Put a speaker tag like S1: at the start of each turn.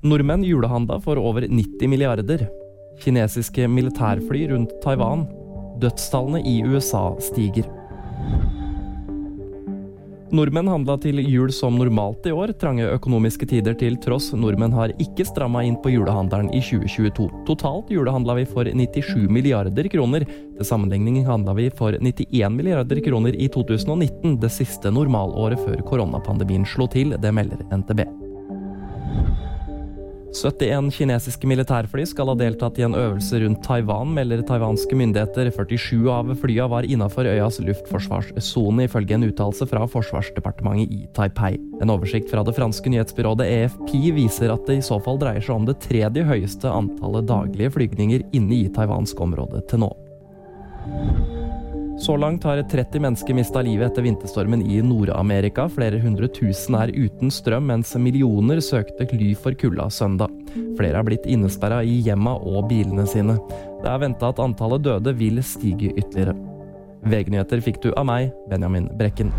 S1: Nordmenn julehandla for over 90 milliarder. Kinesiske militærfly rundt Taiwan. Dødstallene i USA stiger. Nordmenn handla til jul som normalt i år, trange økonomiske tider til tross. Nordmenn har ikke stramma inn på julehandelen i 2022. Totalt julehandla vi for 97 milliarder kroner. Til sammenligning handla vi for 91 milliarder kroner i 2019, det siste normalåret før koronapandemien slo til. Det melder NTB. 71 kinesiske militærfly skal ha deltatt i en øvelse rundt Taiwan, melder taiwanske myndigheter. 47 av flyene var innafor øyas luftforsvarssone, ifølge en uttalelse fra Forsvarsdepartementet i Taipei. En oversikt fra det franske nyhetsbyrået EFP viser at det i så fall dreier seg om det tredje høyeste antallet daglige flygninger inne i taiwansk område til nå. Så langt har 30 mennesker mista livet etter vinterstormen i Nord-Amerika. Flere hundre tusen er uten strøm, mens millioner søkte ly for kulda søndag. Flere har blitt innesperra i hjemma og bilene sine. Det er venta at antallet døde vil stige ytterligere. VG-nyheter fikk du av meg, Benjamin Brekken.